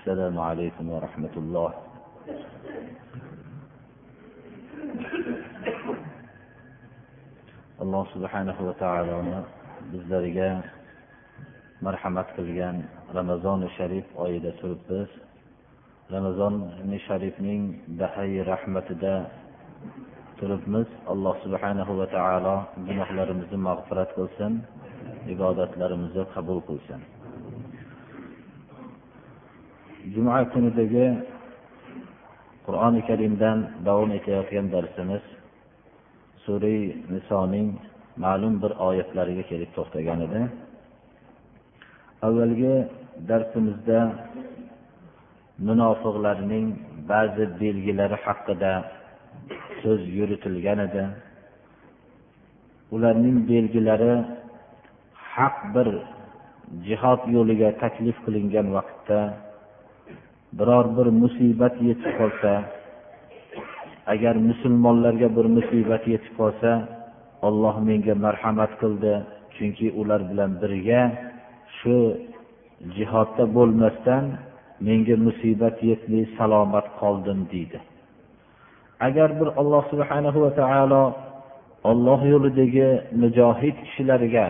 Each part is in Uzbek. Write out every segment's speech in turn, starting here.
السلام عليكم ورحمة الله alloh subhanahu va taoloni bizlarga marhamat qilgan ramazoni sharif oyida turibmiz. Ramazoni sharifning dahay rahmatida turibmiz. Alloh subhanahu va taolo gunohlarimizni mag'firat qilsin ibodatlarimizni qabul qilsin. Juma kunidagi qur'oni karimdan davom etayotgan darsimiz suriy nisoning ma'lum bir oyatlariga kelib to'xtagan edi. Avvalgi darsimizda munofiqlarning ba'zi belgilari haqida so'z yuritilgan edi. Ularning belgilari haq bir jihod yo'liga taklif qilingan vaqtda biror bir musibat yetib qolsa agar musulmonlarga bir musibat yetib qolsa olloh menga marhamat qildi chunki ular bilan birga shu jihodda bo'lmasdan menga musibat yetmay salomat qoldim deydi. Agar bir alloh subhanahu va taolo olloh yo'lidagi mujohid kishilarga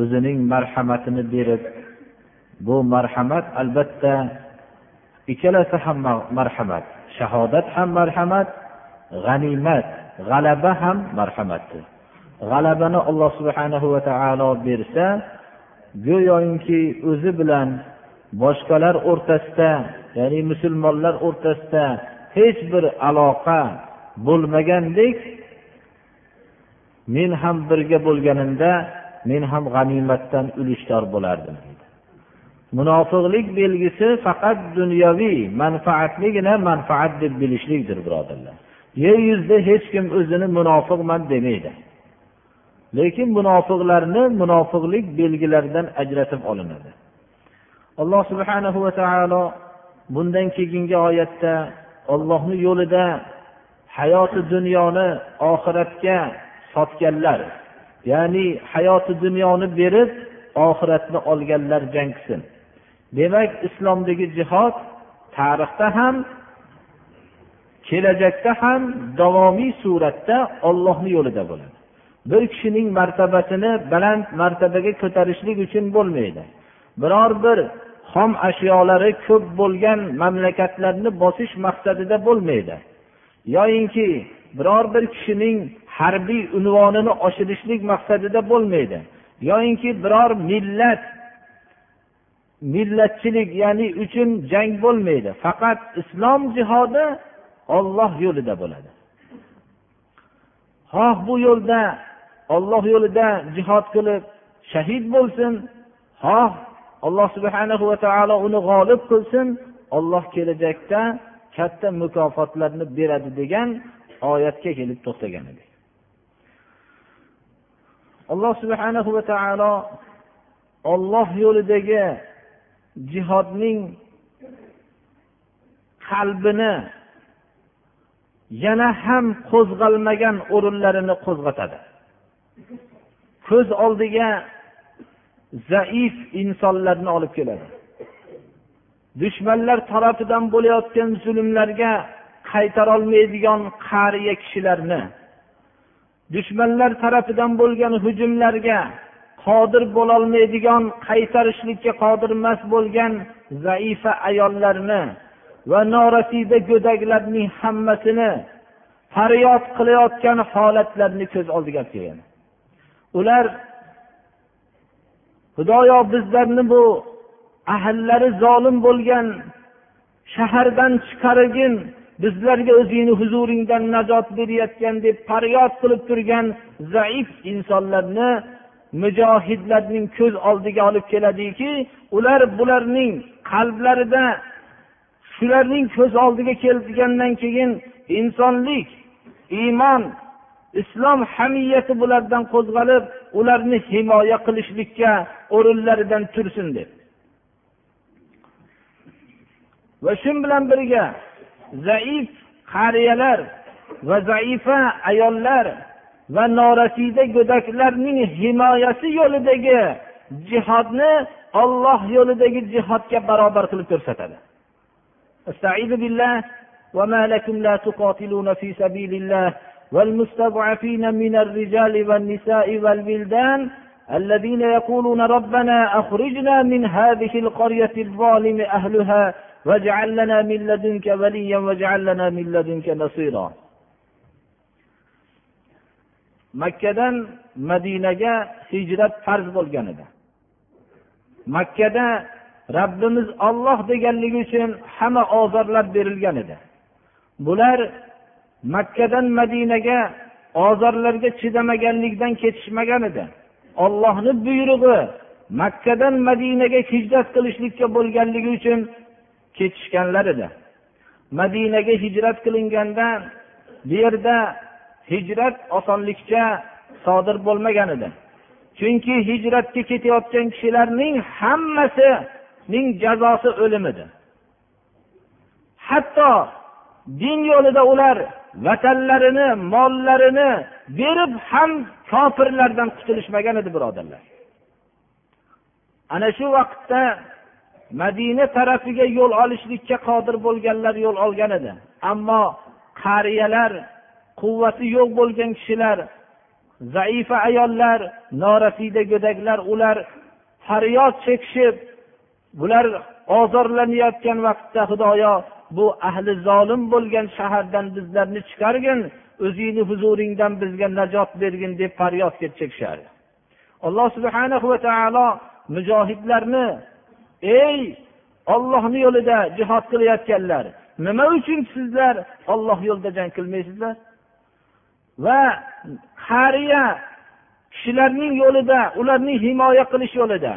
o'zining marhamatini berib bu marhamat albatta ikkalasi ham marhamat. Shahodat ham marhamat g'animat g'alaba ham marhamatdir. G'alabani alloh subhanahu va taolo bersa go'yoki o'zi bilan boshqalar o'rtasida ya'ni musulmonlar o'rtasida hech bir aloqa bo'lmagandek men ham birga bo'lganimda men ham g'animatdan ulushdor bo'lardim munofiqlik belgisi faqat dunyoviy manfaatligina manfaat deb bilishlikdir birodarlar. Yer yuzida hech kim o'zini munofiqman demaydi. Lekin munofiqlarni munofiqlik belgilaridan ajratib olinadi. Alloh subhanahu va taolo bundan keyingi oyatda ollohni yo'lida hayoti dunyoni oxiratga sotganlar ya'ni hayoti dunyoni berib oxiratni olganlar jang qilsin. Demak islomdagi jihod tarixda ham kelajakda ham davomiy suratda ollohni yo'lida bo'ladi. Bir kishining martabasini baland martabaga ko'tarishlik uchun bo'lmaydi. Biror bir xom ashyolari ko'p bo'lgan mamlakatlarni bosish maqsadida bo'lmaydi. Yoyinki biror bir kishining harbiy unvonini oshirishlik maqsadida bo'lmaydi. Yoyinki biror millat millatchilik ya'ni uchun jang bo'lmaydi. Faqat islom jihodi olloh yo'lida bo'ladi. Xoh bu yo'lda olloh yo'lida jihod qilib shahid bo'lsin. Xoh alloh subhana va taolo uni g'olib qilsin. Olloh kelajakda katta mukofotlarni beradi degan oyatga kelib to'xtagan edik. Alloh subhanahu va taolo olloh yo'lidagi jihodning qalbini yana ham qo'zg'almagan o'rinlarini qo'zg'atadi. Ko'z oldiga zaif insonlarni olib keladi. Dushmanlar tarafidan bo'layotgan zulmlarga qaytarolmaydigan qariya kishilarni dushmanlar tarafidan bo'lgan hujumlarga qodir bo'lolmaydigan qaytarishlikka qodir emas bo'lgan zaifa ayollarni va norasida go'daklarning hammasini faryod qilayotgan holatlarni ko'z oldiga olib kelgan. Ular xudoyo bizlarni bu ahllari zolim bo'lgan shahardan chiqargin bizlarga o'zingni huzuringdan najot berayotgan deb faryod qilib turgan zaif insonlarni mujohidlarning ko'z oldiga olib keladiki ular bularning qalblarida shularning ko'z oldiga kelgandan keyin insonlik iymon islom hamiyati bulardan qo'zg'alib ularni himoya qilishlikka o'rinlaridan tursin deb. Va shu bilan birga zaif qariyalar va zaifa ayollar va norasida go'daklarning himoyasi yo'lidagi jihodni olloh yo'lidagi jihodga barobar qilib ko'rsatadi. وما لكم لا تقاتلون في سبيل الله والمستضعفين من الرجال والنساء والبلدان الذين يقولون ربنا أخرجنا من هذه القرية الظالم أهلها واجعل لنا من لدنك وليا واجعل لنا من لدنك نصيرا makkadan madinaga hijrat farz bo'lgan edi. Makkada rabbimiz olloh deganligi uchun hamma ozorlar berilgan edi. Bular makkadan madinaga ozorlarga chidamaganlikdan ketishmagan edi. Ollohni buyrug'i makkadan madinaga hijrat qilishlikka bo'lganligi uchun ketishganlar edi. Madinaga hijrat qilinganda bu yerda hijrat osonlikcha sodir bo'lmagan edi. Chunki hijratga ketayotgan kishilarning hammasining jazosi o'lim edi. Hatto din yo'lida ular vatanlarini mollarini berib ham kofirlardan qutulishmagan edi birodarlar. Ana shu vaqtda madina tarafiga yo'l olishlikka qodir bo'lganlar yo'l olgan edi. Ammo qariyalar quvvati yo'q bo'lgan kishilar zaifa ayollar norasida go'daklar ular faryod chekishib bular ozorlanayotgan vaqtda xudoyo bu ahli zolim bo'lgan shahardan bizlarni chiqargin o'zingni huzuringdan bizga najot bergin deb faryod chekishardi alloh subhana va taolo mujohidlarni ey ollohni yo'lida jihod qilayotganlar nima uchun sizlar olloh yo'lida jang qilmaysizlar? Va qariya kishilarning yo'lida ularni himoya qilish yo'lida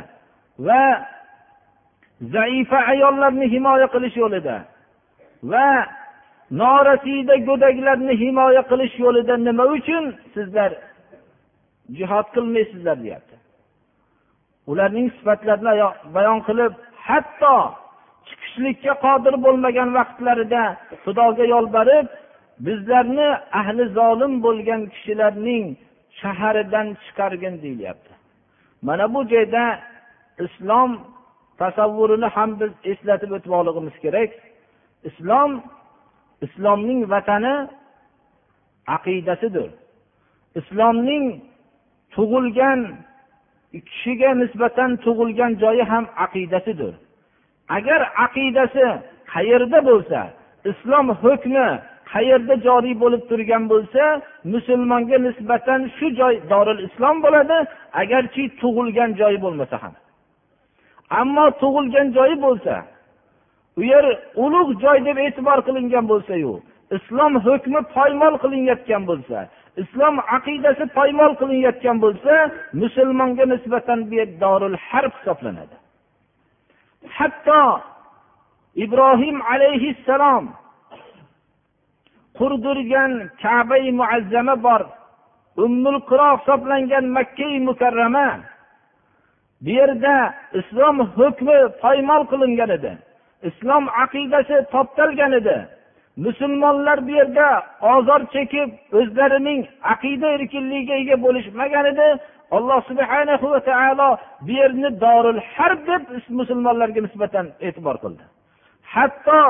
va zaifa ayollarni himoya qilish yo'lida va norasida go'daklarni himoya qilish yo'lida nima uchun sizlar jihod qilmaysizlar deyapti. Ularning sifatlarini bayon qilib hatto chiqishlikka qodir bo'lmagan vaqtlarida xudoga yolborib bizlarni ahli zolim bo'lgan kishilarning shaharidan chiqargin deyilyapti mana bu joyda islom tasavvurini ham biz eslatib o'tmoqligimiz kerak. Islom islomning vatani aqidasidir. Islomning tug'ilgan kishiga nisbatan tug'ilgan joyi ham aqidasidir. Agar aqidasi qayerda bo'lsa islom hukmi qayerda joriy bo'lib turgan bo'lsa musulmonga nisbatan shu joy doril islom bo'ladi agarchi tug'ilgan joyi bo'lmasa ham. Ammo tug'ilgan joyi bo'lsa u yer ulug' joy deb e'tibor qilingan bo'lsayu islom hukmi poymol qilinayotgan bo'lsa islom aqidasi poymol qilinayotgan bo'lsa musulmonga nisbatan bu yer dorul harb hisoblanadi. Hatto ibrohim alayhissalom qurdirgan kabai muazzama bor. Ummul qiro hisoblangan makkai mukarrama. Bu yerda islom hukmi poymol qilingan edi. Islom aqidasi toptalgan edi. Musulmonlar bu yerda ozor chekib o'zlarining aqida erkinligiga ega bo'lishmagan edi. Alloh subhana va taolo bu yerni dorul harb deb musulmonlarga nisbatan e'tibor qildi. Hatto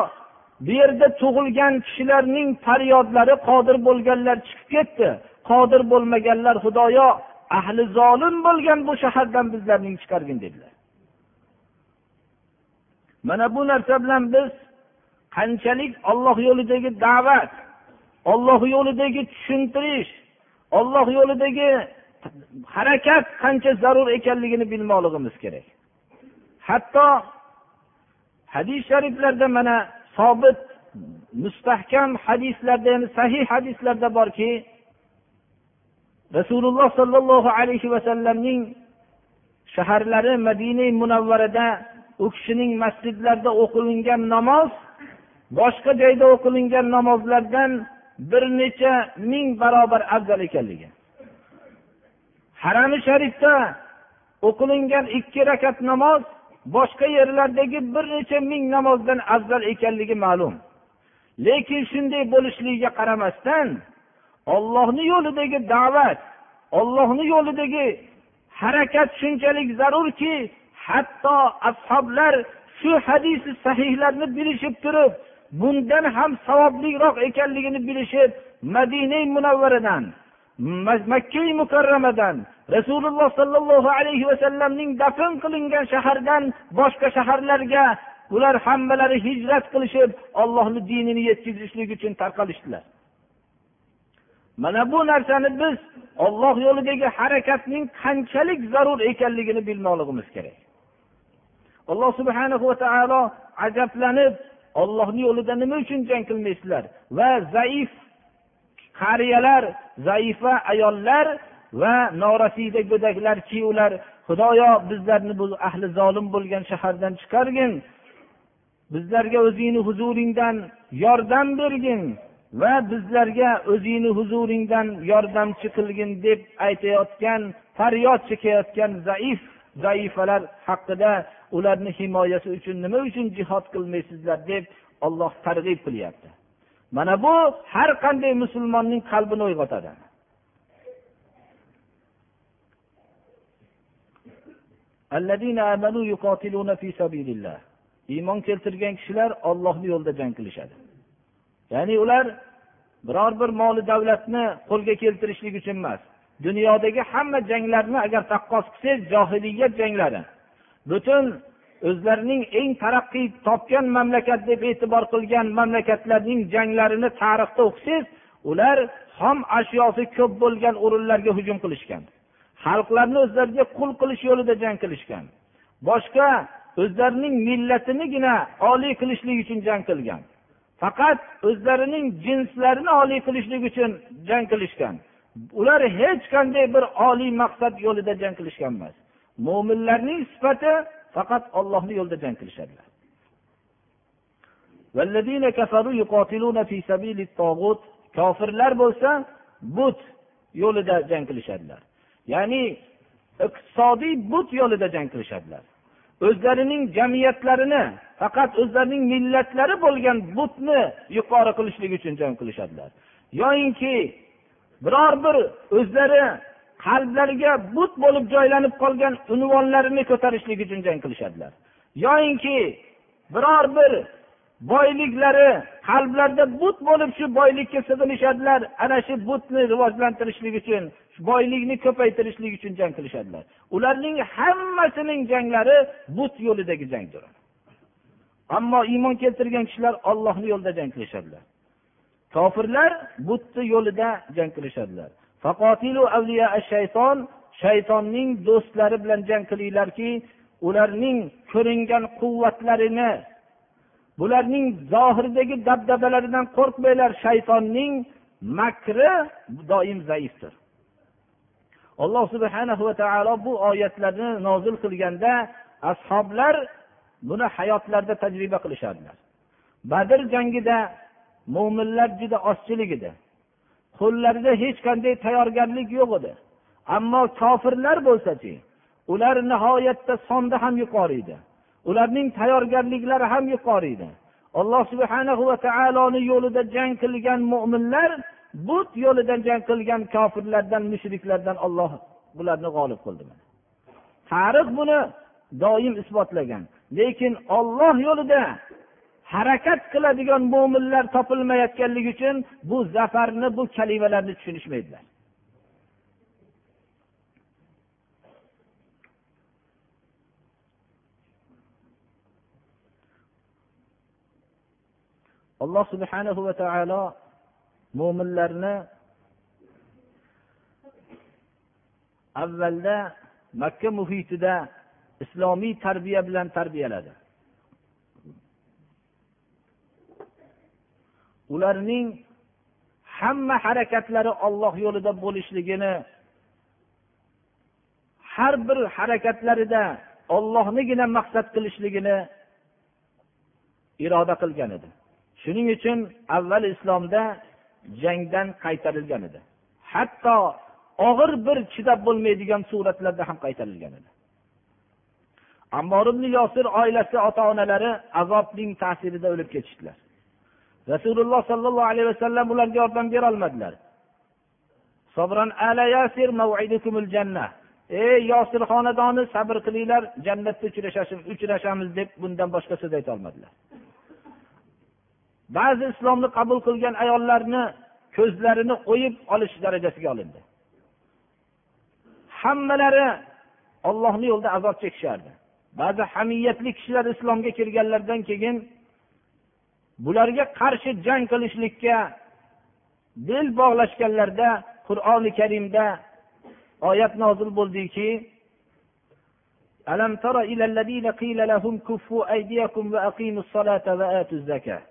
bu yerda tug'ilgan kishilarning faryodlari qodir bo'lganlar chiqib ketdi. Qodir bo'lmaganlar xudoyo ahli zolim bo'lgan bu shahardan bizlarning chiqargin dedilar. Mana bu narsa bilan biz qanchalik olloh yo'lidagi da'vat olloh yo'lidagi tushuntirish olloh yo'lidagi harakat qancha zarur ekanligini bilmoqligimiz kerak. Hatto hadis shariflarda mana sobit mustahkam hadislarda ya'ni sahih hadislarda borki rasululloh sollallohu alayhi vasallamning shaharlari madina munavvarada u kishining masjidlarida o'qilingan namoz boshqa joyda o'qilingan namozlardan bir necha ming barobar afzal ekanligi. Harami sharifda o'qilingan ikki rakat namoz boshqa yerlardagi bir necha ming namozdan afzal ekanligi ma'lum. Lekin shunday bo'lishligiga qaramasdan ollohni yo'lidagi da'vat ollohni yo'lidagi harakat shunchalik zarurki hatto ashoblar shu hadisi sahihlarni bilishib turib bundan ham savobliroq ekanligini bilishib madina munavvaradan makkai mukarramadan rasululloh sollallohu alayhi vasallamning dafn qilingan shahardan boshqa shaharlarga ular hammalari hijrat qilishib ollohni dinini yetkazishlik uchun tarqalishdilar. Mana bu narsani biz olloh yo'lidagi harakatning qanchalik zarur ekanligini bilmoqligimiz kerak. Alloh subhana va taolo ajablanib ollohni yo'lida nima uchun jang qilmaysizlar va zaif qariyalar zaifa ayollar va norasida go'daklarki ular xudoyo bizlarni bu ahli zolim bo'lgan shahardan chiqargin. Bizlarga o'zingni huzuringdan yordam bergin va bizlarga o'zingni huzuringdan yordamchi qilgin deb aytayotgan faryod chekayotgan zaif zaifalar haqida ularni himoyasi uchun nima uchun jihod qilmaysizlar deb olloh targ'ib qilyapti. Mana bu har qanday musulmonning qalbini uyg'otadi. Iymon keltirgan kishilar ollohni yo'lida jang qilishadi. Ya'ni ular biror bir moli davlatni qo'lga keltirishlik uchun emas dunyodagi hamma janglarni agar taqqos qilsangiz johiliyat janglari. Butun o'zlarining eng taraqqiy topgan mamlakat deb e'tibor qilgan mamlakatlarning janglarini tarixda o'qisangiz ular xom ashyosi ko'p bo'lgan o'rinlarga hujum qilishgan. Xalqlarni o'zlariga qul qilish yo'lida jang qilishgan. Boshqa o'zlarining millatinigina oliy qilishlik uchun jang qilgan. Faqat o'zlarining jinslarini oliy qilishlik uchun jang qilishgan. Ular hech qanday bir oliy maqsad yo'lida jang qilishgan emas mo'minlarning sifati faqat ollohni yo'lida jang qilishadilar. Kofirlar bo'lsa but yo'lida jang qilishadilar. Ya'ni iqtisodiy but yo'lida jang qilishadilar. O'zlarining jamiyatlarini faqat o'zlarining millatlari bo'lgan butni yuqori qilishlik uchun jang qilishadilar. Yoyinki biror bir o'zlari qalblariga but bo'lib joylanib qolgan unvonlarini ko'tarishlik uchun jang qilishadilar. Yoyinki biror bir boyliklari qalblarida but bo'lib shu boylikka sig'inishadilar. Ana shu butni rivojlantirishlik uchun boylikni ko'paytirishlik uchun jang qilishadilar. Ularning hammasining janglari but yo'lidagi jangdir. Ammo iymon keltirgan kishilar ollohni yo'lida jang qilishadilar. Kofirlar butni yo'lida jang qilishadilar. Shayton shaytonning do'stlari bilan jang qilinglarki ularning ko'ringan quvvatlarini bularning zohirdagi dabdabalaridan qo'rqmanglar shaytonning makri doim zaifdir. Alloh subhana va taolo bu oyatlarni nozil qilganda ashoblar buni hayotlarida tajriba qilishadilar badr jangida mo'minlar juda ozchilik edi qo'llarida hech qanday tayyorgarlik yo'q edi. Ammo kofirlar bo'lsachi ular nihoyatda sonda ham yuqori edi ularning tayyorgarliklari ham yuqori edi alloh subhana va taoloni yo'lida jang qilgan mo'minlar but yo'lida jang qilgan kofirlardan mushriklardan olloh bularni g'olib qildi tarix buni doim isbotlagan. Lekin olloh yo'lida harakat qiladigan mo'minlar topilmayotganligi uchun bu zafarni bu kalimalarni tushunishmaydilar. Alloh subhanahu va taolo mo'minlarni avvalda makka muhitida islomiy tarbiya bilan tarbiyaladi. Ularning hamma harakatlari olloh yo'lida bo'lishligini har bir harakatlarida ollohnigina maqsad qilishligini iroda qilgan edi. Shuning uchun avval islomda jangdan qaytarilgan edi. Hatto og'ir bir chidab bo'lmaydigan suratlarda ham qaytarilgan edi. Ammor ibn yosir oilasi ota onalari azobning ta'sirida o'lib ketishdilar. Rasululloh sollallohu alayhi vasallam ularga yordam berolmadilar. Ey yosir xonadoni sabr qilinglar jannatda uchrashamiz deb bundan boshqa so'z aytolmadilar ba'zi islomni qabul qilgan ayollarni ko'zlarini o'yib olish darajasiga olindi. Hammalari ollohni yo'lida azob chekishardi ba'zi hamiyatli kishilar islomga kirganlaridan keyin bularga qarshi jang qilishlikka bel bog'lashganlarda qur'oni karimda oyat nozil bo'ldiki ألم تر إلى الذين قيل لهم كفوا أيديكم وأقيموا الصلاة وآتوا الزكاة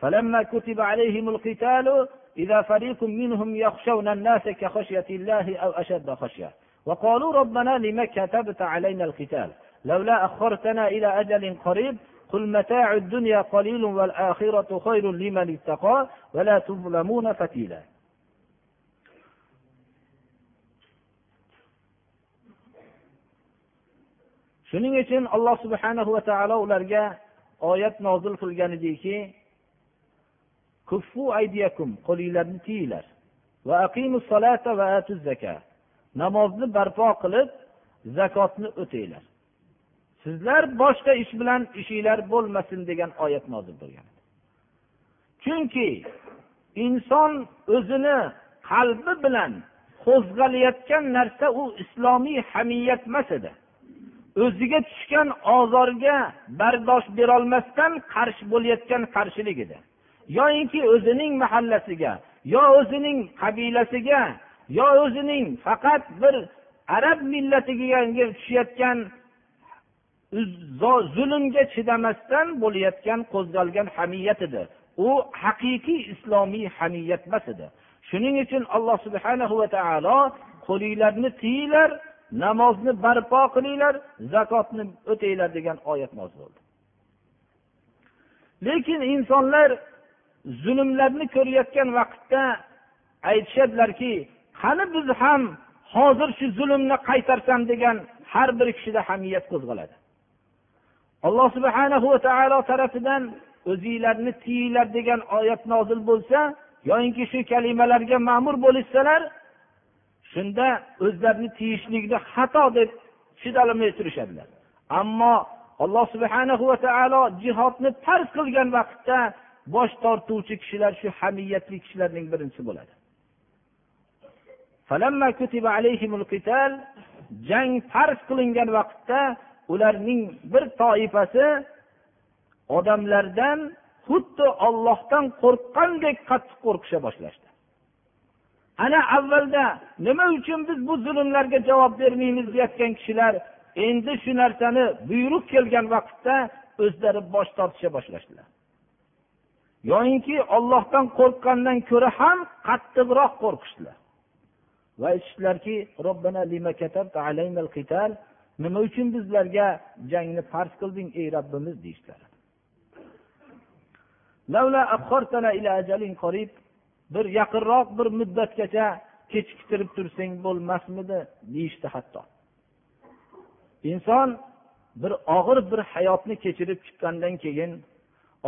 فلما كتب عليهم القتال إذا فريق منهم يخشون الناس كخشية الله أو أشد خشية وقالوا ربنا لم كتبت علينا القتال لولا أخرتنا إلى أجل قريب قل متاع الدنيا قليل والآخرة خير لمن اتقى ولا تظلمون فتيلا. Shuning uchun alloh subhana va taolo ularga oyat nozil qilgan ediki qo'linglarni tiyinglar. Va aqimus va atuz namozni barpo qilib zakotni o'tinglar. Sizlar boshqa ish bilan ishinglar bo'lmasin degan oyat nozil bo'lgan chunki inson o'zini qalbi bilan qo'zg'alayotgan narsa u islomiy hamiyat emas edi. O'ziga tushgan ozorga bardosh berolmasdan qarshi bo'layotgan qarshilik edi. Yoyinki o'zining mahallasiga yo o'zining qabilasiga yo o'zining faqat bir arab millatiga tushayotgan zulmga chidamasdan bo'layotgan qo'zg'algan hamiyat edi. U haqiqiy islomiy hamiyat emas edi. Shuning uchun alloh subhana va taolo qo'linglarni tiyinglar namozni barpo qilinglar zakotni o'tanglar degan oyat nozil bo'ldi. Lekin insonlar zulmlarni ko'rayotgan vaqtda aytishadilarki qani biz ham hozir shu zulmni qaytarsam degan har bir kishida hamiyat qo'zg'aladi. Alloh subhanahu va taolo tarafidan o'zinglarni tiyinglar degan oyat nozil bo'lsa yoyinki shu kalimalarga ma'mur bo'lishsalar shunda o'zlarini tiyishlikni xato deb chidolmay turishadilar. Ammo alloh subhanahu va taolo jihodni farz qilgan vaqtda bosh tortuvchi kishilar shu hamiyatli kishilarning birinchisi bo'ladi. Jang farz qilingan vaqtda ularning bir toifasi odamlardan xuddi ollohdan qo'rqqandek qattiq qo'rqisha boshlashdi. Ana avvalda nima uchun biz bu zulmlarga javob bermaymiz deyotgan kishilar endi shu narsani buyruq kelgan vaqtda o'zlari bosh tortisha boshlashdilar. Yoyinki ollohdan qo'rqqandan ko'ra ham qattiqroq qo'rqishdilar. Va aytishdilarki nima uchun bizlarga jangni farz qilding ey robbimiz deyishdilar bir yaqinroq bir muddatgacha kechiktirib tursang bo'lmasmidi deyishdi hatto. Inson bir og'ir bir hayotni kechirib chiqqandan keyin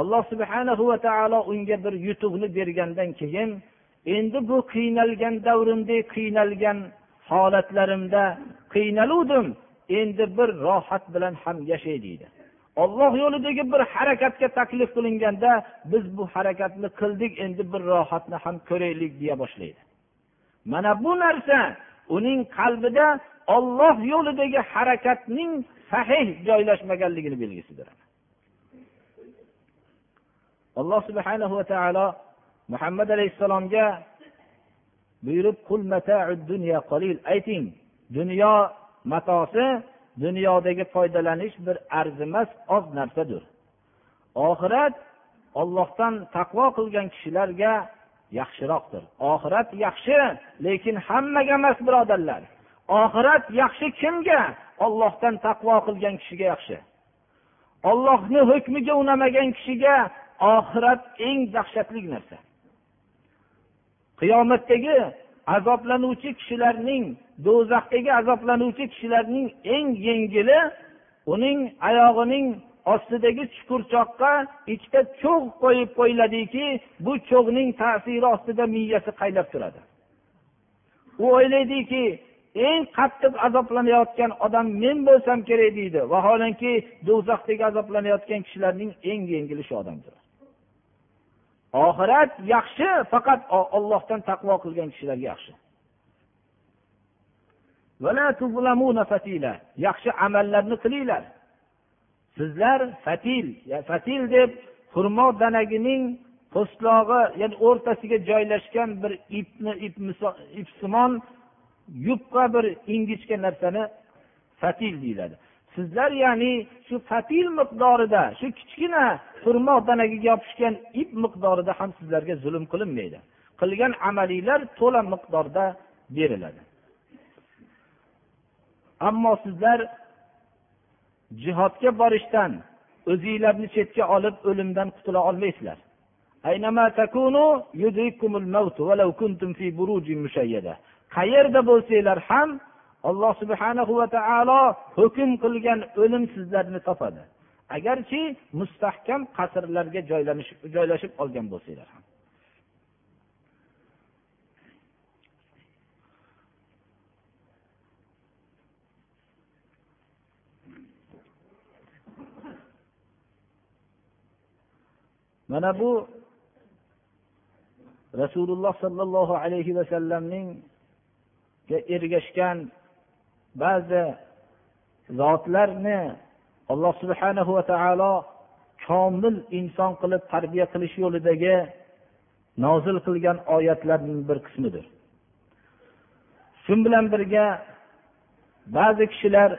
alloh subhana va taolo unga bir yutuqni bergandan keyin endi bu qiynalgan davrimdek qiynalgan holatlarimda qiynaluvdim endi bir rohat bilan ham yashay deydi. Olloh yo'lidagi bir harakatga taklif qilinganda biz bu harakatni qildik endi bir rohatni ham ko'raylik deya boshlaydi. Mana bu narsa uning qalbida olloh yo'lidagi harakatning sahih joylashmaganligini belgisidir. Alloh subhana va taolo muhammad alayhissalomga buyurib ayting dunyo matosi dunyodagi foydalanish bir arzimas oz narsadir. Oxirat ollohdan taqvo qilgan kishilarga yaxshiroqdir. Oxirat yaxshi lekin hammaga emas birodarlar. Oxirat yaxshi kimga? Ollohdan taqvo qilgan kishiga yaxshi. Ollohni hukmiga unamagan kishiga oxirat eng dahshatli narsa. Qiyomatdagi azoblanuvchi kishilarning do'zaxdagi azoblanuvchi kishilarning eng yengili uning oyog'ining ostidagi chuqurchoqqa ikkita cho'g' qo'yib qo'yiladiki bu cho'g'ning ta'siri ostida miyasi qaynab turadi. U o'ylaydiki eng qattiq azoblanayotgan odam men bo'lsam kerak deydi. Vaholanki do'zaxdagi azoblanayotgan kishilarning eng yengili shu odamdir. Oxirat yaxshi faqat ollohdan taqvo qilgan kishilarga yaxshi. Yaxshi amallarni qilinglar. Sizlar fatil fatil deb xurmo danagining po'stlog'i ya'ni o'rtasiga joylashgan bir ipni ipsimon yupqa bir ingichka narsani fatil deyiladi. Sizlar ya'ni shu fatil miqdorida shu kichkina xurmo danagiga yopishgan ip miqdorida ham sizlarga zulm qilinmaydi. Qilgan amalinglar to'la miqdorda beriladi. Ammo sizlar jihodga borishdan o'zinglarni chetga olib o'limdan qutula olmaysizlar. Qayerda bo'lsanglar ham alloh subhanahu va taolo hukm qilgan o'lim sizlarni topadi. Agarki mustahkam qasrlarga joylashib olgan bo'lsanglar ham. Mana bu rasululloh sollallohu alayhi vasallamning ergashgan ba'zi zotlarni alloh subhanahu va taolo komil inson qilib tarbiya qilish yo'lidagi nozil qilgan oyatlarning bir qismidir. Shu bilan birga ba'zi kishilar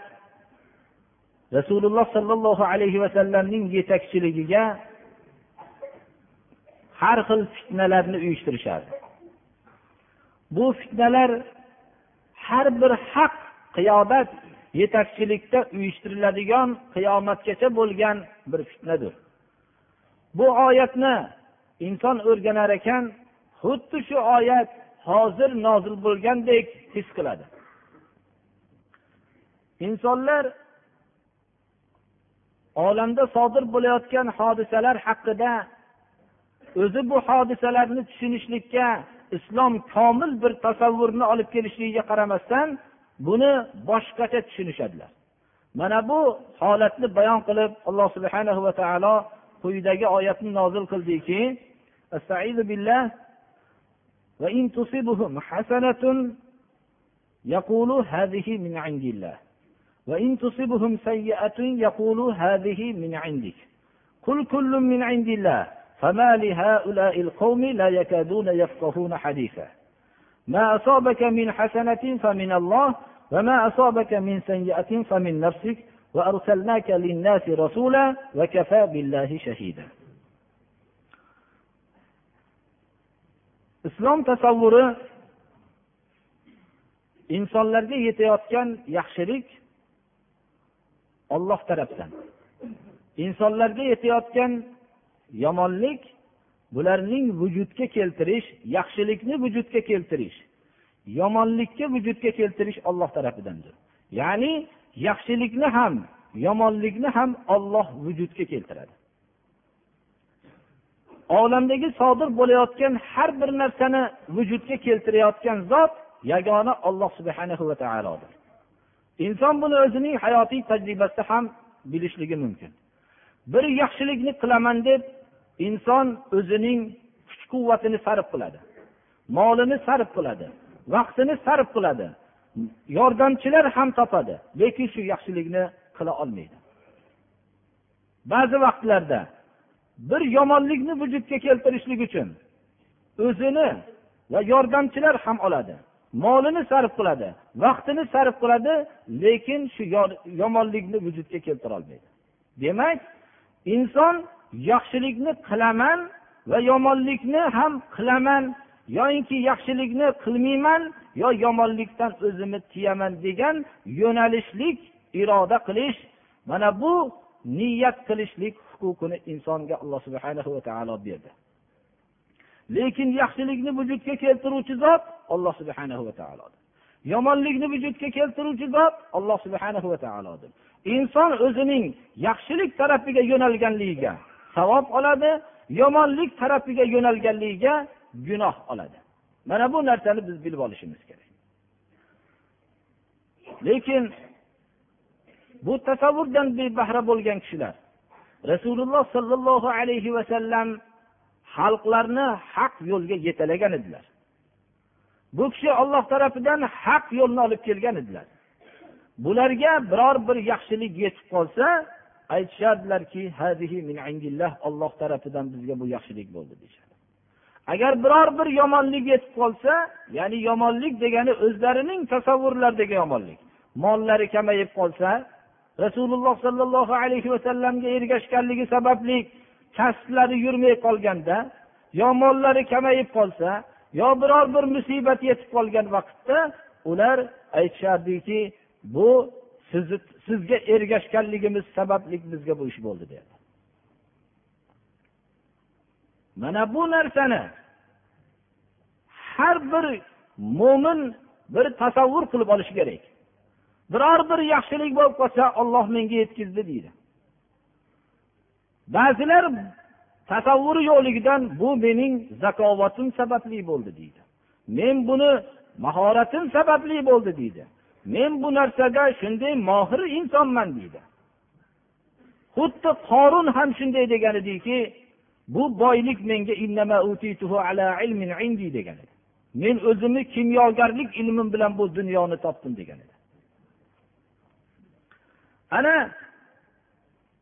rasululloh sollallohu alayhi vasallamning yetakchiligiga har xil fitnalarni uyushtirishardi. Bu fitnalar har bir haq qiyomat yetakchilikda uyushtiriladigan qiyomatgacha bo'lgan bir fitnadir. Bu oyatni inson o'rganar ekan xuddi shu oyat hozir nozil bo'lgandek his qiladi. Insonlar olamda sodir bo'layotgan hodisalar haqida o'zi bu hodisalarni tushunishlikka islom komil bir tasavvurni olib kelishligiga qaramasdan buni boshqacha tushunishadilar. Mana bu holatni bayon qilib alloh subhana va taolo quyidagi oyatni nozil qildiki billah وإن تصبهم حسنة يقولوا هذه من عند الله وإن تصبهم سيئة يقولوا هذه من عندك قل كل من عند الله فما لهؤلاء القوم لا يكادون يفقهون حديثا ما أصابك من حسنة فمن الله وما أصابك من سيئة فمن نفسك وأرسلناك للناس رسولا وكفى بالله شهيدا islom tasavvuri insonlarga yetayotgan yaxshilik olloh tarafdan insonlarga yetayotgan yomonlik bularning vujudga keltirish yaxshilikni vujudga keltirish yomonlikka vujudga keltirish olloh tarafidandir. Ya'ni yaxshilikni ham yomonlikni ham olloh vujudga keltiradi. Olamdagi sodir bo'layotgan har bir narsani vujudga keltirayotgan zot yagona olloh subhanahu va taolodir. Inson buni o'zining hayotiy tajribasida ham bilishligi mumkin. Bir yaxshilikni qilaman deb inson o'zining kuch quvvatini sarf qiladi molini sarf qiladi vaqtini sarf qiladi yordamchilar ham topadi lekin shu yaxshilikni qila olmaydi. Ba'zi vaqtlarda bir yomonlikni vujudga keltirishlik uchun o'zini va yordamchilar ham oladi molini sarf qiladi vaqtini sarf qiladi lekin shu yomonlikni vujudga keltirolmaydi demak inson yaxshilikni qilaman va yomonlikni ham qilaman. Yoyinki yaxshilikni qilmayman yo yomonlikdan o'zimni tiyaman degan yo'nalishlik iroda qilish mana bu niyat qilishlik huquqini insonga alloh subhanahu va taolo berdi. Lekin yaxshilikni vujudga keltiruvchi zot alloh subhanahu va taolodir. Yomonlikni vujudga keltiruvchi zot alloh subhanahu va taolodir. Inson o'zining yaxshilik tarafiga yo'nalganligiga savob oladi yomonlik tarafiga yo'nalganligiga gunoh oladi. Mana bu narsani biz bilib olishimiz kerak. Lekin bu tasavvurdan bebahra bo'lgan kishilar rasululloh sollallohu alayhi vasallam xalqlarni haq yo'lga yetalagan edilar. Bu kishi olloh tarafidan haq yo'lni olib kelgan edilar. Bularga biror bir yaxshilik yetib qolsa aytishardilarki olloh tarafidan bizga bu yaxshilik bo'ldi deyishadi. Agar biror bir yomonlik yetib qolsa ya'ni yomonlik degani o'zlarining tasavvurlaridagi yomonlik. Mollari kamayib qolsa rasululloh sollallohu alayhi vasallamga ergashganligi sababli kasblari yurmay qolganda yo mollari kamayib qolsa yo biror bir musibat yetib qolgan vaqtda ular aytishardiki bu sizni sizga ergashganligimiz sababli bizga bu ish bo'ldi dedi mana bu narsani har bir mo'min bir tasavvur qilib olishi kerak. Biror bir yaxshilik bo'lib qolsa olloh menga yetkazdi deydi. Ba'zilar tasavvuri yo'qligidan bu mening zakovatim sababli bo'ldi deydi. Men buni mahoratim sababli bo'ldi deydi. Men bu narsada shunday mohir insonman deydi. Xuddi qorun ham shunday degan ediki bu boylik menga degan edi men o'zimni kimyogarlik ilmim bilan bu dunyoni topdim degan edi ana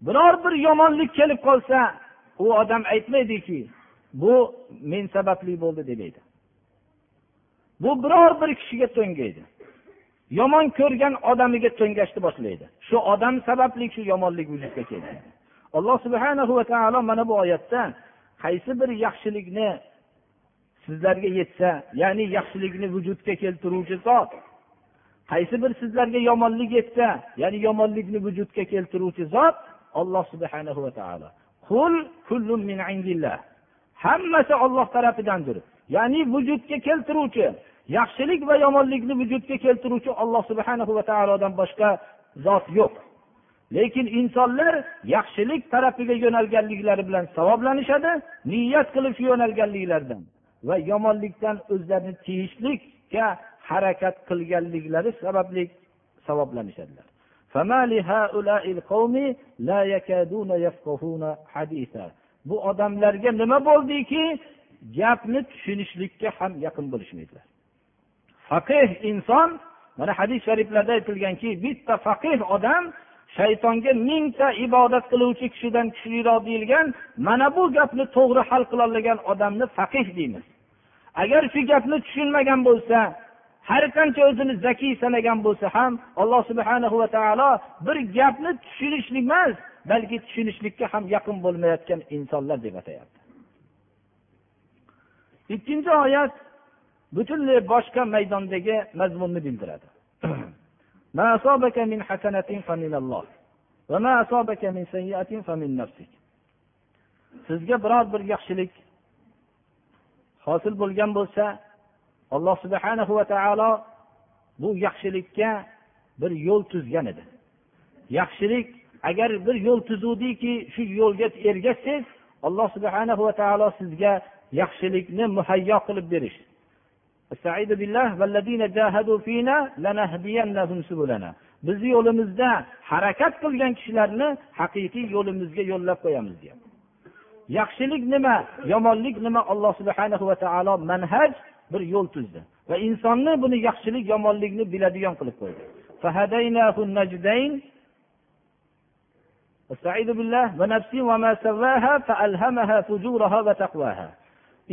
biror bir yomonlik kelib qolsa u odam aytmaydiki bu men sababli bo'ldi demaydi. Bu biror bir kishiga to'ngaydi. Yomon ko'rgan odamiga to'ngashni boshlaydi. Shu odam sababli shu yomonlik vujudga keldi alloh subhana va taolo mana bu oyatda qaysi bir yaxshilikni sizlarga yetsa ya'ni yaxshilikni vujudga keltiruvchi zot qaysi bir sizlarga yomonlik yetsa ya'ni yomonlikni vujudga keltiruvchi zot olloh subhana va taolo. Hammasi olloh tarafidandir. Ya'ni vujudga keltiruvchi yaxshilik va yomonlikni vujudga keltiruvchi olloh subhana va taolodan boshqa zot yo'q. Lekin insonlar yaxshilik tarafiga yo'nalganliklari bilan savoblanishadi niyat qilib shu yo'nalganliklaridan va yomonlikdan o'zlarini tiyishlikka harakat qilganliklari sababli savoblanishadilar. Bu odamlarga nima bo'ldiki? Gapni tushunishlikka ham yaqin bo'lishmaydilar. Faqih inson mana hadis shariflarda aytilganki bitta faqih odam shaytonga mingta ibodat qiluvchi kishidan kuchliroq deyilgan mana bu gapni to'g'ri hal qilolmagan odamni faqih deymiz. Agar shu gapni tushunmagan bo'lsa har qancha o'zini zakiy sanagan bo'lsa ham alloh subhana va taolo bir gapni tushunishlik emas balki tushunishlikka ham yaqin bo'lmayotgan insonlar deb atayapti. Ikkinchi oyat butunlay boshqa maydondagi mazmunni bildiradi. Sizga biror bir yaxshilik hosil bo'lgan bo'lsa alloh subhana va taolo bu yaxshilikka bir yo'l tuzgan edi. Yaxshilik agar bir yo'l tuzuvdiki shu yo'lga ergashsangiz alloh subhana va taolo sizga yaxshilikni muhayyo qilib berish. Bizni yo'limizda harakat qilgan kishilarni haqiqiy yo'limizga yo'llab qo'yamiz deyapti. Yaxshilik nima yomonlik nima alloh subhana va taolo manhaj bir yo'l tuzdi. Va insonni buni yaxshilik yomonlikni biladigan qilib qo'ydi.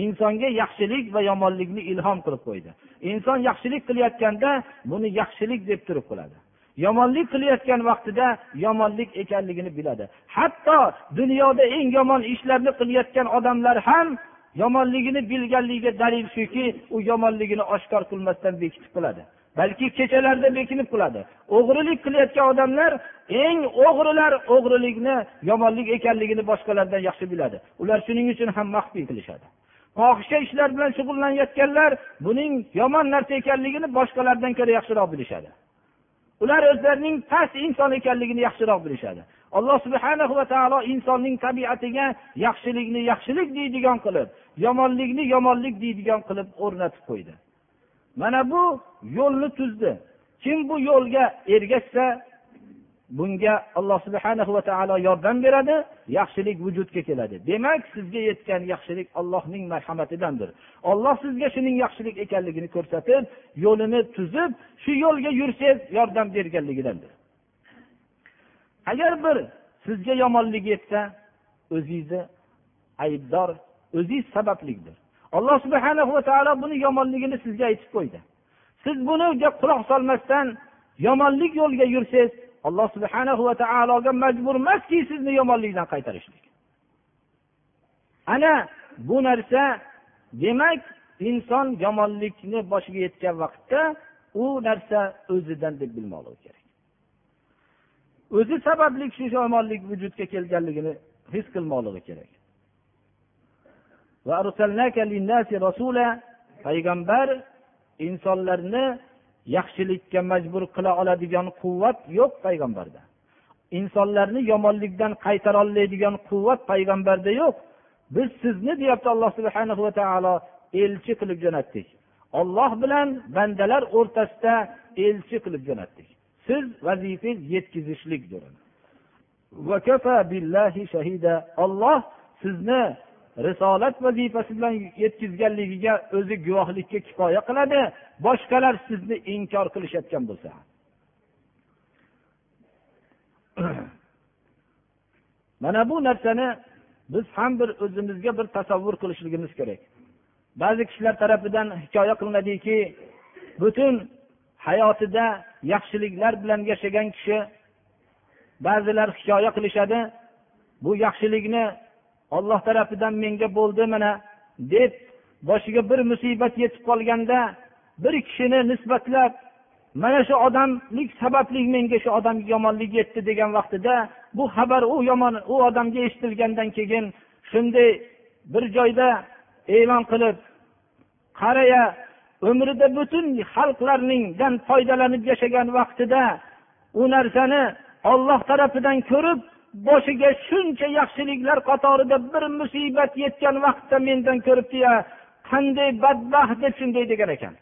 Insonga yaxshilik va yomonlikni ilhom qilib qo'ydi. Inson yaxshilik qilayotganda buni yaxshilik deb turib qiladi yomonlik qilayotgan vaqtida yomonlik ekanligini biladi. Hatto dunyoda eng yomon ishlarni qilayotgan odamlar ham yomonligini bilganligiga dalil shuki u yomonligini oshkor qilmasdan bekitib qiladi. Balki kechalarda bekinib qiladi. O'g'rilik qilayotgan odamlar eng o'g'rilar o'g'rilikni yomonlik ekanligini boshqalardan yaxshi biladi. Ular shuning uchun ham maxfiy qilishadi. Fohisha ishlar bilan shug'ullanayotganlar buning yomon narsa ekanligini boshqalardan ko'ra yaxshiroq bilishadi. Ular o'zlarining past inson ekanligini yaxshiroq bilishadi. Alloh subhana va taolo insonning tabiatiga yaxshilikni yaxshilik deydigan qilib yomonlikni yomonlik deydigan qilib o'rnatib qo'ydi. Mana bu yo'lni tuzdi. Kim bu yo'lga ergashsa bunga alloh subhana va taolo yordam beradi yaxshilik vujudga keladi. Demak sizga yetgan yaxshilik allohning marhamatidandir. Olloh sizga shuning yaxshilik ekanligini ko'rsatib yo'lini tuzib shu yo'lga yursangiz yordam berganligidandir. Agar bir sizga yomonlik yetsa o'zingizni aybdor o'zingiz sabablikdir. Alloh subhana va taolo buni yomonligini sizga aytib qo'ydi. Siz buniga quloq solmasdan yomonlik yo'liga yursangiz alloh subhana va taologa majbur emaski sizni yomonlikdan qaytarishlik. Ana bu narsa demak inson yomonlikni boshiga yetgan vaqtda u narsa o'zidan deb bilmoqligi kerak. O'zi sababli shu yomonlik vujudga kelganligini his qilmoqligi kerak. Payg'ambar insonlarni yaxshilikka majbur qila oladigan quvvat yo'q payg'ambarda. Insonlarni yomonlikdan qaytara oladigan quvvat payg'ambarda yo'q. Biz sizni deyapti alloh subhana va taolo elchi qilib jo'natdik. Olloh bilan bandalar o'rtasida elchi qilib jo'natdik. Siz vazifangiz yetkazishlikdir. Olloh sizni risolat vazifasi bilan yetkazganligiga o'zi guvohlikka kifoya qiladi. Boshqalar sizni inkor qilishayotgan bo'lsa. Mana bu narsani biz ham bir o'zimizga bir tasavvur qilishligimiz kerak. Ba'zi kishilar tarafidan hikoya qilinadiki butun hayotida yaxshiliklar bilan yashagan kishi ba'zilar hikoya qilishadi. Bu yaxshilikni olloh tarafidan menga bo'ldi mana deb boshiga bir musibat yetib qolganda bir kishini nisbatlab mana shu odamlik sababli menga shu odamga yomonlik yetdi degan vaqtida bu xabar u yomon u odamga eshitilgandan keyin shunday bir joyda e'lon qilib qaraya umrida butun xalqlarningdan foydalanib yashagan vaqtida u narsani olloh tarafidan ko'rib boshiga shuncha yaxshiliklar qatorida bir musibat yetgan vaqtda mendan ko'ribdiya qanday badbaxt deb shunday degan ekan.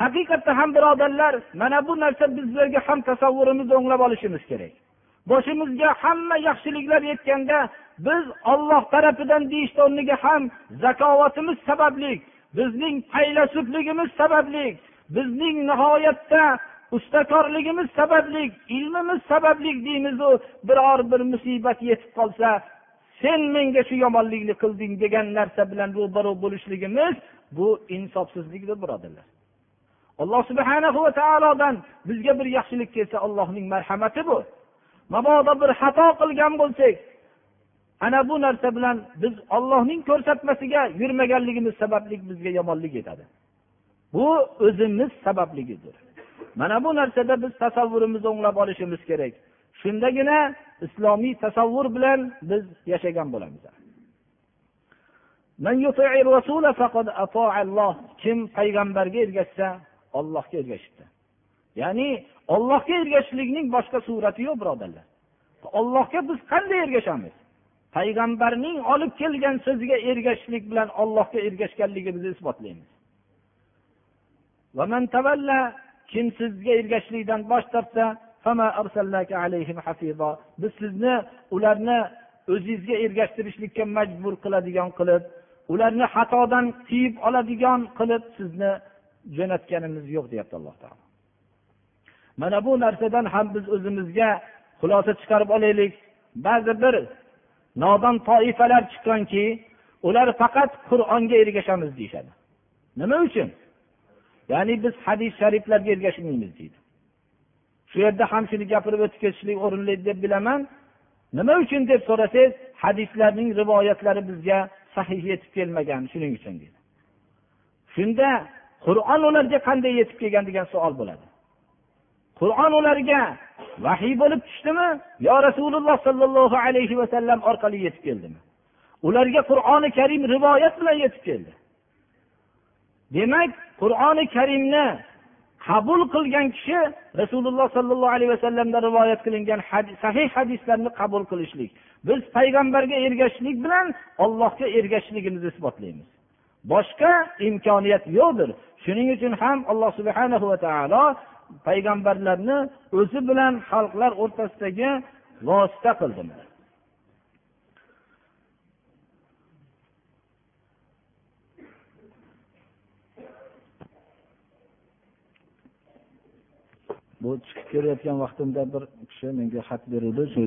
Haqiqatda ham birodarlar mana bu narsa bizlarga ham tasavvurimizni o'nglab olishimiz kerak. Boshimizga hamma yaxshiliklar yetganda biz olloh tarafidan deyishni o'rniga ham zakovatimiz sababli bizning faylasufligimiz sababli bizning nihoyatda ustakorligimiz sababli ilmimiz sababli deymizu biror bir musibat yetib qolsa sen menga shu yomonlikni qilding degan narsa bilan ro'baro bo'lishligimiz bu insofsizlikdir birodarlar. Alloh subhana va taolodan bizga bir yaxshilik kelsa allohning marhamati bu. Mabodo bir xato qilgan bo'lsak ana bu narsa bilan biz ollohning ko'rsatmasiga yurmaganligimiz sababli bizga yomonlik yetadi. Bu o'zimiz sababligidir. Mana bu narsada biz tasavvurimizni o'nglab olishimiz kerak. Shundagina islomiy tasavvur bilan biz yashagan bo'lamiz. Kim payg'ambarga ergashsa ollohga ergashibdi. Ya'ni ollohga ergashishlikning boshqa surati yo'q birodarlar. Ollohga biz qanday ergashamiz? Payg'ambarning olib kelgan so'ziga ergashishlik bilan ollohga ergashganligimizni isbotlaymiz. Kim sizga ergashishlikdan bosh tortsa biz sizni ularni o'zizga ergashtirishlikka majbur qiladigan qilib ularni xatodan tiyib oladigan qilib sizni jo'natganimiz yo'q deyapti alloh taolo. Mana bu narsadan ham biz o'zimizga xulosa chiqarib olaylik. Ba'zi bir nodon toifalar chiqqanki ular faqat qur'onga ergashamiz deyishadi. Nima uchun? Ya'ni biz hadis shariflarga ergashmaymiz deydi. Shu yerda ham shuni gapirib o'tib ketishlik o'rinli deb bilaman. Nima uchun deb so'rasangiz hadislarning rivoyatlari bizga sahih yetib kelmagan shuning uchun deydi. Shunda qur'on ularga qanday yetib kelgan degan savol bo'ladi. Qur'on ularga vahiy bo'lib tushdimi? Yo rasululloh sollallohu alayhi vasallam orqali yetib keldimi? Ularga qur'oni karim rivoyat bilan yetib keldi. Demak qur'oni karimni qabul qilgan kishi rasululloh sollallohu alayhi vasallamdan rivoyat qilingan sahih hadislarni qabul qilishlik. Biz payg'ambarga ergashishlik bilan allohga ergashishligimizni isbotlaymiz. Boshqa imkoniyat yo'qdir. Shuning uchun ham alloh subhana va taolo payg'ambarlarni o'zi bilan xalqlar o'rtasidagi vosita qildi. Bu chiqib kelayotgan vaqtimda bir kishi menga xat beruvdi shu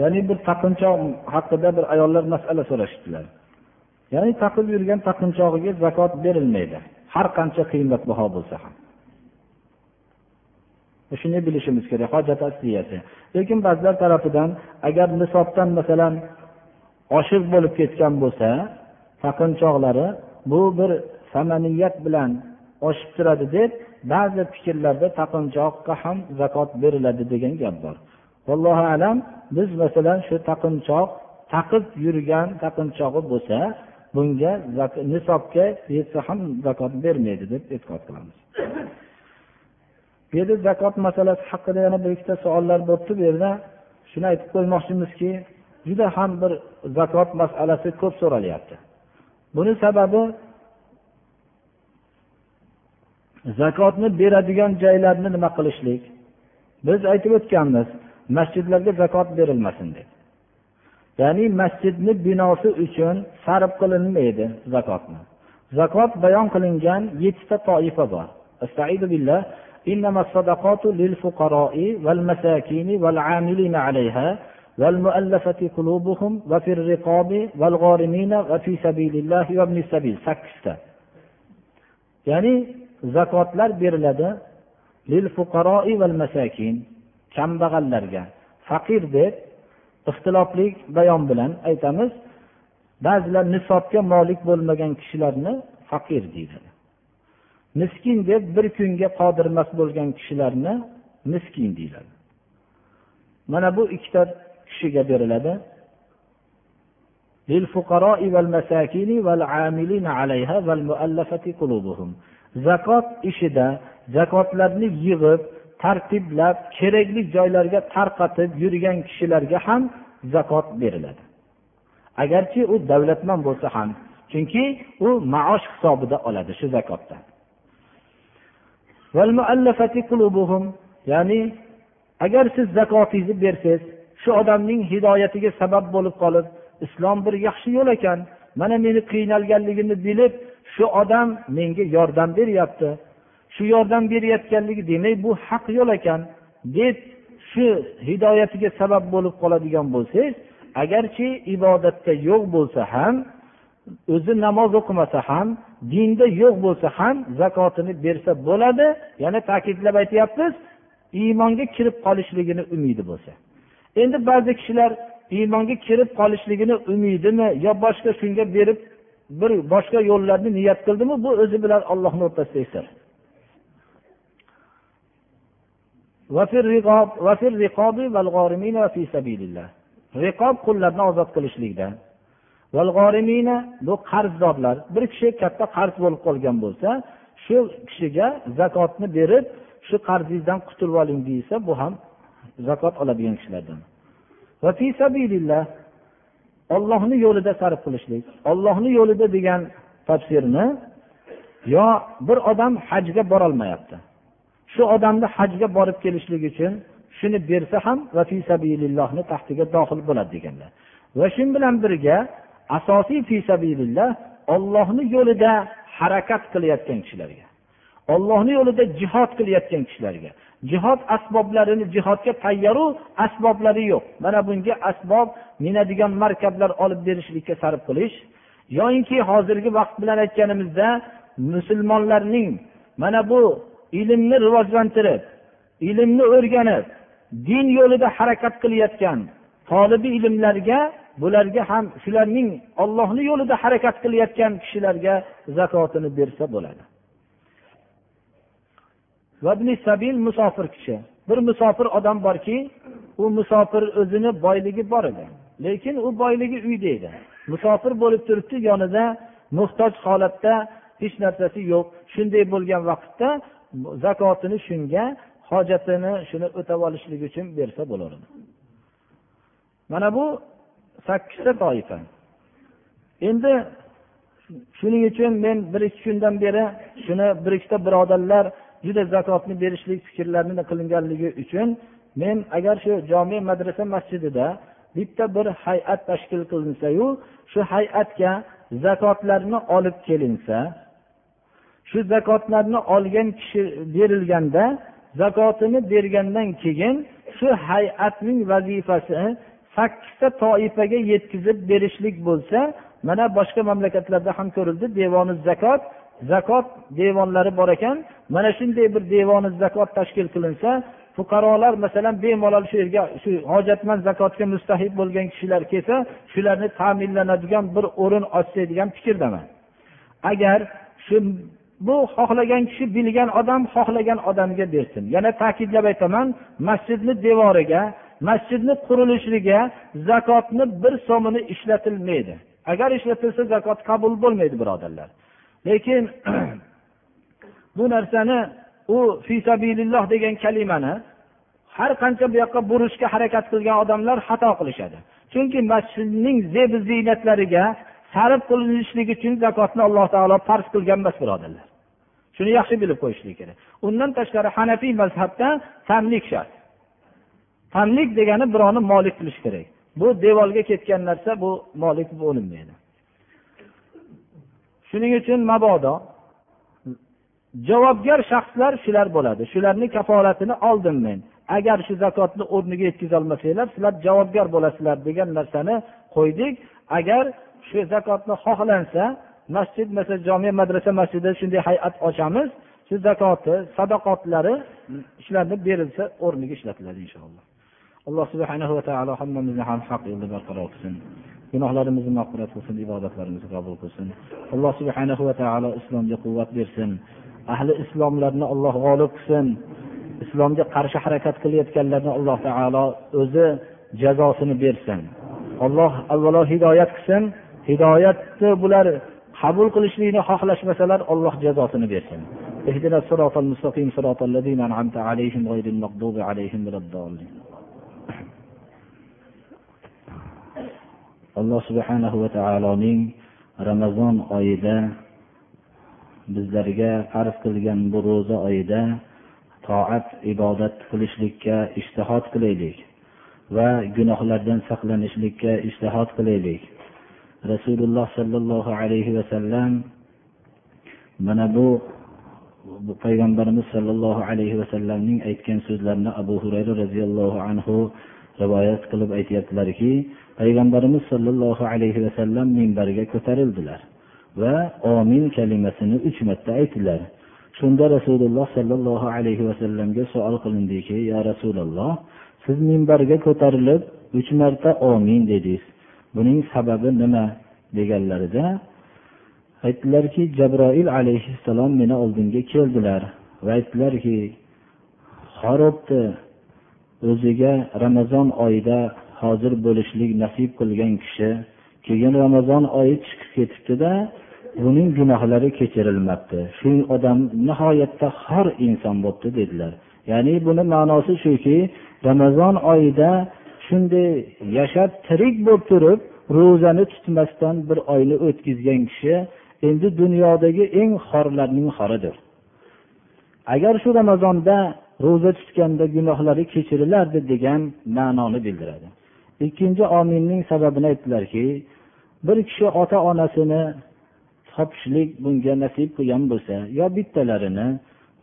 ya'ni bir taqinchoq haqida bir ayollar masala so'rashdilar ya'ni taqib yurgan taqinchog'iga zakot berilmaydi. Har qancha qiymatbaho bo'lsa ham. E, shuni bilishimiz kerak hojat asliyasi. Lekin ba'zilar tarafidan agar nisobdan masalan oshiq bo'lib ketgan bo'lsa taqinchoqlari bu bir samaniyat bilan oshib turadi deb ba'zi fikrlarda taqinchoqqa ham zakot beriladi degan gap bor. Allohu alam biz masalan shu taqinchoq taqib yurgan taqinchog'i bo'lsa bunga nisobga yetsa ham zakot bermaydi deb e'tiqod qilamiz. Bu yerda zakot masalasi haqida yana bir ikkita savollar bo'libdi bu yerda shuni aytib qo'ymoqchimizki juda ham bir zakot masalasi ko'p so'ralyapti. Buni sababi zakotni beradigan joylarni nima qilishlik? Biz aytib o'tganmiz masjidlarga zakot berilmasin deb. Ya'ni masjidni binosi uchun sarf qilinmaydi zakotni. Zakot bayon qilingan yettita toifa bor. Billah إنما الصدقات للفقراء والمساكين والعاملين عليها والمؤلفة قلوبهم وفي الرقاب والغارمين وفي سبيل الله وابن السبيل سكتة يعني zakotlar beriladi kambag'allarga. Faqir deb ixtilofli bayon bilan aytamiz ba'zilar nisobga molik bo'lmagan kishilarni faqir deyiladi miskin deb bir kunga qodirmas bo'lgan kishilarni miskin deyiladi. Mana bu ikkita kishiga beriladi. Zakot ishida zakotlarni yig'ib tartiblab kerakli joylarga tarqatib yurgan kishilarga ham zakot beriladi. Agarchi u davlatman bo'lsa ham chunki u maosh hisobida oladi shu zakotdan ya'ni agar siz zakotingizni bersangiz shu odamning hidoyatiga sabab bo'lib qolib islom bir yaxshi yo'l ekan mana meni qiynalganligimni bilib shu odam menga yordam beryapti. Shu yordam berayotganligi demak bu haq yo'l ekan deb shu hidoyatiga sabab bo'lib qoladigan bo'lsangiz agarchi ibodatda yo'q bo'lsa ham o'zi namoz o'qimasa ham dinda yo'q bo'lsa ham zakotini bersa bo'ladi. Yana ta'kidlab aytyapmiz iymonga kirib qolishligini umidi bo'lsa. Endi ba'zi kishilar iymonga kirib qolishligini umidimi yo boshqa shunga berib bir boshqa yo'llarni niyat qildimi bu o'zi bilan ollohni o'rtasidagi sir riqob qullarni ozod qilishlikda bu qarzdorlar bir kishi katta qarz bo'lib qolgan bo'lsa shu kishiga zakotni berib shu qarzingizdan qutulib oling deyilsa bu ham zakot oladigan kishilardan. Ollohni yo'lida sarf qilishlik ollohni yo'lida degan tafsirni yo bir odam hajga borolmayapti. Shu odamni hajga borib kelishlik uchun shuni bersa ham sabilillohni taxtiga dohil bo'ladi deganlar. Va shu bilan birga asosiy fisabilillah ollohni yo'lida harakat qilayotgan kishilarga ollohni yo'lida jihod qilayotgan kishilarga jihod asboblarini jihodga tayyoru asboblari yo'q. Mana bunga asbob minadigan markablar olib berishlikka sarf qilish. Yoyinki hozirgi vaqt bilan aytganimizda musulmonlarning mana bu ilmni rivojlantirib ilmni o'rganib din yo'lida harakat qilayotgan tolibi ilmlarga bularga ham shularning ollohni yo'lida harakat qilayotgan kishilarga zakotini bersa bo'ladi. Sabil musofir kishi. Bir musofir odam borki u musofir o'zini boyligi bor edi. Lekin u boyligi uyda edi musofir bo'lib turibdi yonida muhtoj holatda hech narsasi yo'q. Shunday bo'lgan vaqtda zakotini shunga hojatini shuni o'tab olishlik uchun bersa bo'laveradi mana bu sakkizta toifa. Endi shuning uchun men bir ikki kundan beri shuni bir ikkita birodarlar juda zakotni berishlik fikrlarini qilinganligi uchun men agar shu jome madrasa masjidida bitta bir hay'at tashkil qilinsayu shu hay'atga zakotlarni olib kelinsa shu zakotlarni olgan kishi berilganda zakotini bergandan keyin shu hay'atning vazifasi sakkizta toifaga yetkazib berishlik bo'lsa mana boshqa mamlakatlarda ham ko'rildi devoni zakot zakot devonlari bor ekan. Mana shunday bir devoni zakot tashkil qilinsa fuqarolar masalan bemalol shu yerga shu hojatmand zakotga mustahib bo'lgan kishilar kelsa shularni ta'minlanadigan bir o'rin ochsak degan fikrdaman. Agar shu bu xohlagan kishi bilgan odam xohlagan odamga bersin. Yana ta'kidlab aytaman masjidni devoriga masjidni qurilishiga zakotni bir so'mini ishlatilmaydi. Agar ishlatilsa zakot qabul bo'lmaydi birodarlar. Lekin bu narsani u fisabililloh degan kalimani har qancha bu yoqqa burishga harakat qilgan odamlar xato qilishadi. Chunki masjidning zeb ziynatlariga sarf qilinishligi uchun zakotni alloh taolo farz qilgan emas birodarlar. Shuni yaxshi bilib qo'yishlik kerak. Undan tashqari hanafiy mazhabda tamlik shart. Tamlik degani birovni molik qilish kerak. Bu devorga ketgan narsa bu molik bo'linmaydi shuning uchun mabodo. Javobgar shaxslar shular bo'ladi. Shularni kafolatini oldim men. Agar shu zakotni o'rniga yetkazolmasanglar sizlar javobgar bo'lasizlar degan narsani qo'ydik. Agar shu zakotni xohlansa masjid masalan jome madrasa masjidida shunday hay'at ochamiz shu zakoti sadoqotlari shularni berilsa o'rniga ishlatiladi inshaalloh. alloh subhana va taolo hammamizni ham haq yo'lda barqaror qilsin. Gunohlarimizni mag'firat qilsin ibodatlarimizni qabul qilsin. Alloh subhana va taolo islomga quvvat bersin. Ahli islomlarni alloh g'olib qilsin. Islomga qarshi harakat qilayotganlarni alloh taolo o'zi jazosini bersin. Alloh avvalo hidoyat qilsin. Hidoyatni bular qabul qilishlikni xohlashmasalar alloh jazosini bersin. Alloh subhanahu va taoloning ramazon oyida bizlarga farz qilgan bu ro'za oyida toat ibodat qilishlikka ishtihod qilaylik va gunohlardan saqlanishlikka ishtihod qilaylik. Rasululloh sollallohu alayhi vasallam mana bu payg'ambarimiz sollallohu alayhi vasallamning aytgan so'zlarini abu hurayra roziyallohu anhu rivoyat qilib aytyaptilarki payg'ambarimiz sollallohu alayhi vasallam minbarga ko'tarildilar va omin kalimasini uch marta aytdilar. Shunda rasululloh sollallohu alayhi vasallamga savol qilindiki yo rasululloh siz minbarga ko'tarilib uch marta omin dedingiz. Buning sababi nima? deganlarida aytdilarki jabroil alayhissalom meni oldimga keldilar va aytdilarki xorobni o'ziga ramazon oyida hozir bo'lishlik nasib qilgan kishi keyin ramazon oyi chiqib ketibdida buning gunohlari kechirilmabdi. Shu odam nihoyatda xor inson bo'libdi dedilar. Ya'ni buni ma'nosi shuki ramazon oyida shunday yashab tirik bo'lib turib ro'zani tutmasdan bir oyni o'tkazgan kishi endi dunyodagi eng xorlarning xoridir. Agar shu ramazonda ro'za tutganda gunohlari kechirilardi degan ma'noni bildiradi. Ikkinchi omilning sababini aytdilarki bir kishi ota onasini topishlik bunga nasib qilgan bo'lsa yo bittalarini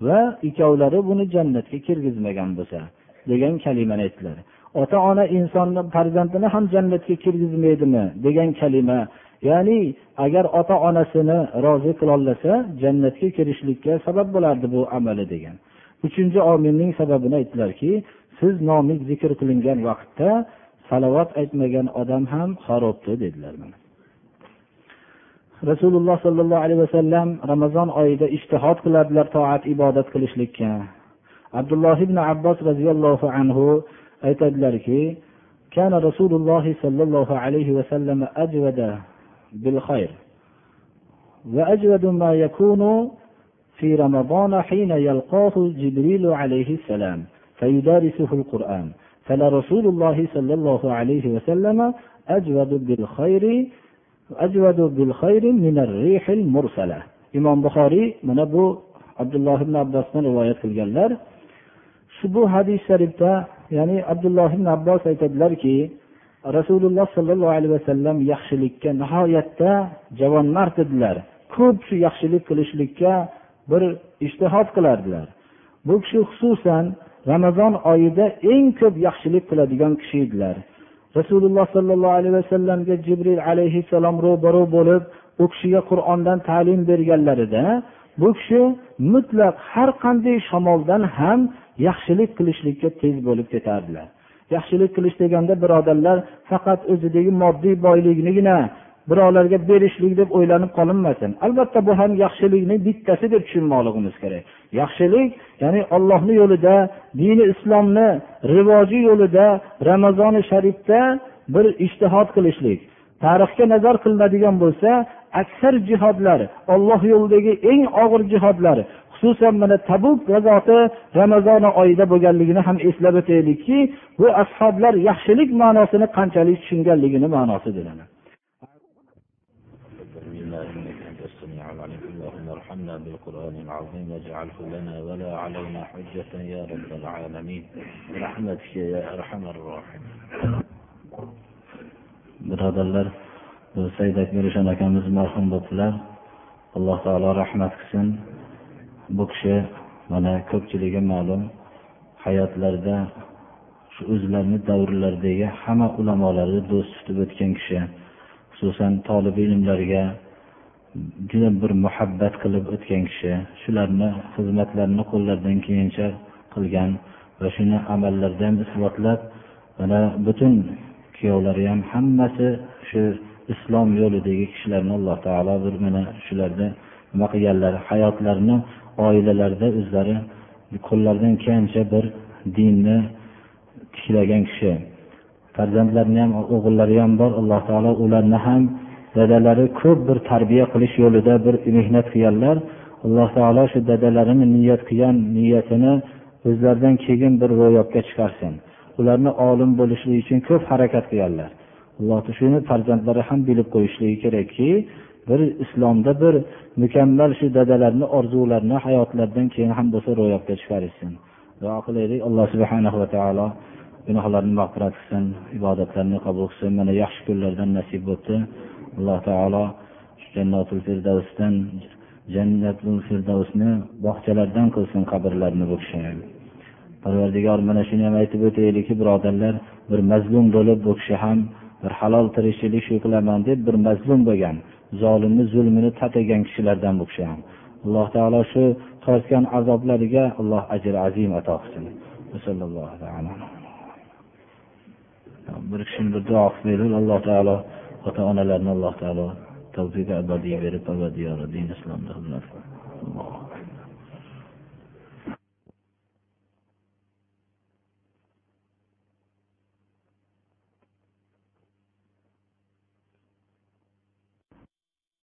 va ikkovlari buni jannatga kirgizmagan bo'lsa degan kalimani aytdilar. Ota ona insonni farzandini ham jannatga kirgizmaydimi degan kalima ya'ni agar ota onasini rozi qilolasa jannatga kirishlikka sabab bo'lardi bu amali degan. Uchinchi omilning sababini aytdilarki siz noming zikr qilingan vaqtda salovat aytmagan odam ham xarobdi dedilar rasululloh sollallohu alayhi vasallam ramazon oyida ishtihod qiladilar toat ibodat qilishlikka. Abdulloh ibn abbos roziyallohu anhu aytadilarki كان رسول الله صلى الله عليه وسلم أجود بالخير وأجود ما يكون في رمضان حين يلقاه جبريل عليه السلام فيدارسه القرآن فلا رسول الله صلى الله عليه وسلم أجود بالخير أجود بالخير من الريح المرسلة. إمام بخاري من أبو عبد الله بن عباس رواية qilganlar ushbu hadis sharifda ya'ni abdulloh ibn abbos aytadilarki rasululloh sollallohu alayhi vasallam yaxshilikka nihoyatda javonmard edilar ko'p shu yaxshilik qilishlikka bir ishtihod qilardilar bu kishi xususan ramazon oyida eng ko'p yaxshilik qiladigan kishi edilar rasululloh sollallohu alayhi vasallamga jibril alayhissalom ro'baro bo'lib u kishiga qur'ondan ta'lim berganlarida bu kishi mutlaq har qanday shamoldan ham yaxshilik qilishlikka tez bo'lib ketardilar. Yaxshilik qilish deganda birodarlar faqat o'zidagi moddiy boyliknigina birovlarga berishlik deb o'ylanib qolinmasin. Albatta bu ham yaxshilikni bittasi deb tushunmoqligimiz kerak. Yaxshilik ya'ni ollohni yo'lida dini islomni rivoji yo'lida ramazoni sharifda bir ishtihod qilishlik tarixga nazar qilinadigan bo'lsa aksar jihodlar olloh yo'lidagi eng og'ir jihodlar xususan mana tabuk g'azoti ramazon oyida bo'lganligini ham eslab o'taylikki bu ashoblar yaxshilik ma'nosini qanchalik tushunganligini ma'nosidir العظيم واجعله لنا ولا علينا حجة يا رب العالمين. برحمتك يا أرحم الراحمين. birodarlar said akbarishon akamiz marhum bo'ldilar alloh taolo rahmat qilsin bu kishi mana ko'pchiligi ma'lum hayotlarida shu o'zlarini davrlaridagi hamma ulamolarni do'st tutib o'tgan kishi xususan tolib ilmlarga juda bir muhabbat qilib o'tgan kishi. Shularni xizmatlarini qo'llaridan kelgancha qilgan va shuni amallarda ham isbotlab mana butun kuyovlari ham hammasi shu islom yo'lidagi kishilarni alloh taolo bir mana shularda nima qilganlar? Hayotlarini oilalarida o'zlari qo'llaridan kelgancha bir dinni tiklagan kishi. Farzandlarini ham o'g'illari ham bor. Alloh taolo ularni ham dadalari ko'p bir tarbiya qilish yo'lida bir mehnat qilganlar alloh taolo shu dadalarini niyat qilgan niyatini o'zlaridan keyin bir ro'yobga chiqarsin. Ularni olim bo'lishligi uchun ko'p harakat qilganlar. Alloh shuni farzandlari ham bilib qo'yishligi kerakki bir islomda bir mukammal shu dadalarni orzularini hayotlaridan keyin ham bo'lsa ro'yobga chiqarishsin duo qilaylik alloh subhanahu va taolo gunohlarni mag'firat qilsin ibodatlarni qabul qilsin. Mana yaxshi kunlardan nasib bo'libdi alloh taolo jannatul firdavsdan jannatul firdavsni bog'chalardan qilsin qabrlarini bu kishini parvardigor mana shuni ham aytib o'taylikki birodarlar bir mazlum bo'lib bu kishi ham bir halol tirikchilik shu qilaman deb bir mazlum bo'lgan zolimni zulmini tatagan kishilardan bu kishi ham. Alloh taolo shu tortgan azoblariga alloh ajr azim ato qilsin. Bir kishini bir duo qilib berib alloh taolo ota onalarni alloh taolo tavfiq abadiy berib abadiy din islomda xizmat qilsin